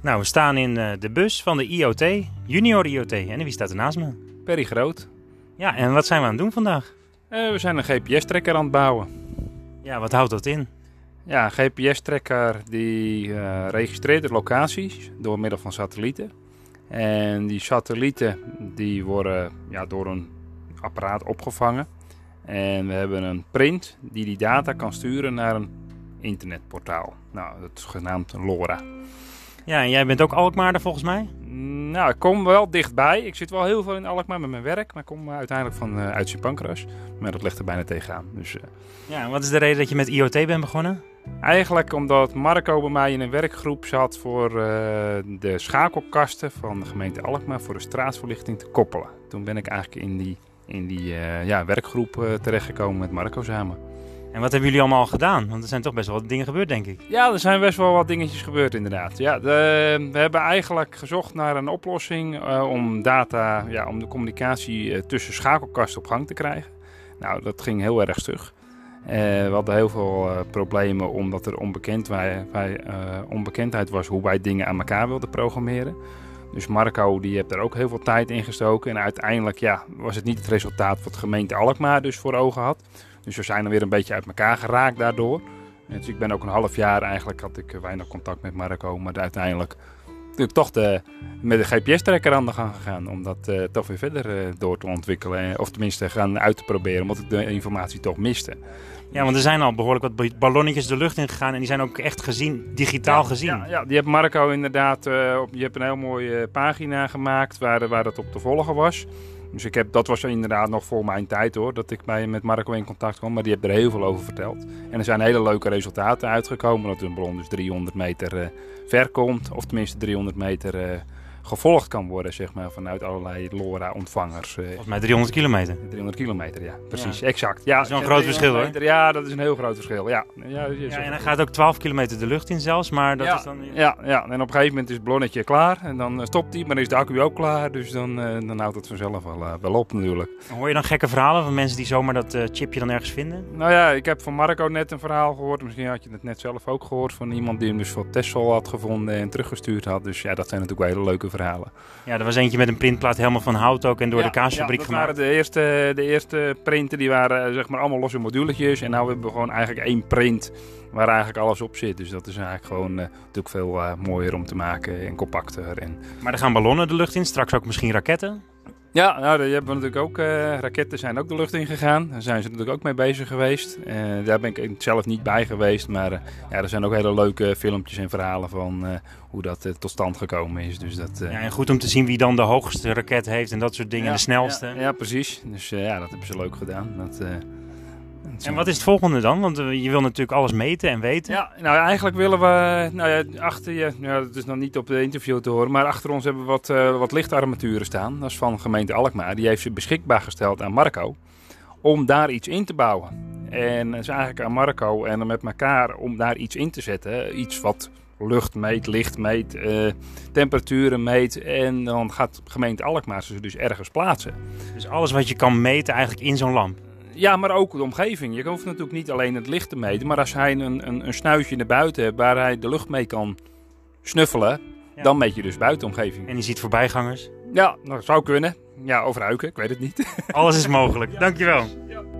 Nou, we staan in uh, de bus van de IoT, Junior IoT. En wie staat er naast me? Perry Groot. Ja, en wat zijn we aan het doen vandaag? Uh, we zijn een GPS-trekker aan het bouwen. Ja, wat houdt dat in? Ja, een GPS-trekker die uh, registreert de locaties door middel van satellieten. En die satellieten die worden ja, door een apparaat opgevangen. En we hebben een print die die data kan sturen naar een internetportaal. Nou, dat is genaamd LoRa. Ja, en jij bent ook Alkmaarder volgens mij? Nou, ik kom wel dichtbij. Ik zit wel heel veel in Alkmaar met mijn werk, maar ik kom uiteindelijk van uh, uit Sint-Pancras. Maar dat ligt er bijna tegenaan. Dus, uh... Ja, en wat is de reden dat je met IoT bent begonnen? Eigenlijk omdat Marco bij mij in een werkgroep zat voor uh, de schakelkasten van de gemeente Alkmaar voor de straatverlichting te koppelen. Toen ben ik eigenlijk in die, in die ja, werkgroep terechtgekomen met Marco samen. En wat hebben jullie allemaal al gedaan? Want er zijn toch best wel wat dingen gebeurd, denk ik. Ja, er zijn best wel wat dingetjes gebeurd, inderdaad. Ja, we hebben eigenlijk gezocht naar een oplossing uh, om data, ja, om de communicatie uh, tussen schakelkasten op gang te krijgen. Nou, dat ging heel erg stug. Uh, we hadden heel veel problemen omdat er onbekend wij, wij, onbekendheid was hoe wij dingen aan elkaar wilden programmeren. Dus Marco die heeft er ook heel veel tijd in gestoken. En uiteindelijk ja, was het niet het resultaat wat gemeente Alkmaar dus voor ogen had. Dus we zijn er weer een beetje uit elkaar geraakt daardoor. Dus ik ben ook een half jaar eigenlijk, had ik weinig contact met Marco. Maar uiteindelijk ik toch de, met de GPS-trekker aan de gang gegaan. Om dat uh, toch weer verder uh, door te ontwikkelen. Of tenminste gaan uit te proberen, omdat ik de informatie toch miste. Ja, want er zijn al behoorlijk wat ballonnetjes de lucht in gegaan. En die zijn ook echt gezien, digitaal gezien. Ja, ja, die heeft Marco inderdaad. Uh, op, je hebt een heel mooie pagina gemaakt waar, waar dat op te volgen was. Dus ik heb, dat was inderdaad nog voor mijn tijd hoor, dat ik bij, met Marco in contact kwam. Maar die heeft er heel veel over verteld. En er zijn hele leuke resultaten uitgekomen. Dat een bron dus 300 meter uh, ver komt. Of tenminste 300 meter uh, gevolgd kan worden, zeg maar, vanuit allerlei LoRa-ontvangers. Eh. Volgens mij 300 kilometer. 300 kilometer, ja, precies, exact. Ja, dat is wel een groot verschil hoor. Ja, dat is een heel groot verschil, ja. ja, ja en hij gaat ook 12 kilometer de lucht in zelfs, maar dat is dan... Ja, ja, en op een gegeven moment is het ballonnetje klaar en dan stopt hij, maar dan is de accu ook klaar, dus dan, dan houdt het vanzelf wel, wel op natuurlijk. Hoor je dan gekke verhalen van mensen die zomaar dat chipje dan ergens vinden? Nou ja, ik heb van Marco net een verhaal gehoord, misschien had je het net zelf ook gehoord, van iemand die hem dus voor Tesla had gevonden en teruggestuurd had. Dus ja, dat zijn natuurlijk wel hele leuke verhalen. Ja, er was eentje met een printplaat helemaal van hout ook en door de kaasfabriek ja, gemaakt. Waren de, eerste, de eerste printen die waren zeg maar allemaal losse moduletjes. En nu hebben we gewoon eigenlijk één print waar eigenlijk alles op zit. Dus dat is eigenlijk gewoon uh, natuurlijk veel uh, mooier om te maken en compacter. En... Maar er gaan ballonnen de lucht in, straks ook misschien raketten? Ja, nou, daar hebben we natuurlijk ook. Uh, raketten zijn ook de lucht in gegaan. Daar zijn ze natuurlijk ook mee bezig geweest. Uh, daar ben ik zelf niet bij geweest. Maar uh, ja, er zijn ook hele leuke filmpjes en verhalen van hoe dat tot stand gekomen is. Dus dat, ja, en goed om te zien wie dan de hoogste raket heeft en dat soort dingen, ja, de snelste. Ja, ja, precies. Dus ja, dat hebben ze leuk gedaan. Dat, en wat is het volgende dan? Want je wil natuurlijk alles meten en weten. Ja, nou eigenlijk willen we, nou ja, achter je, ja, dat is nog niet op de interview te horen, maar achter ons hebben we wat, uh, wat lichtarmaturen staan. Dat is van gemeente Alkmaar. Die heeft ze beschikbaar gesteld aan Marco om daar iets in te bouwen. En dat is eigenlijk aan Marco en met elkaar om daar iets in te zetten. Iets wat lucht meet, licht meet, uh, temperaturen meet. En dan gaat gemeente Alkmaar ze dus ergens plaatsen. Dus alles wat je kan meten eigenlijk in zo'n lamp? Ja, maar ook de omgeving. Je hoeft natuurlijk niet alleen het licht te meten, maar als hij een, een, een snuitje naar buiten hebt waar hij de lucht mee kan snuffelen, ja. dan meet je dus buitenomgeving. En je ziet voorbijgangers? Ja, dat zou kunnen. Ja, of ruiken, ik weet het niet. Alles is mogelijk. Dankjewel. Ja.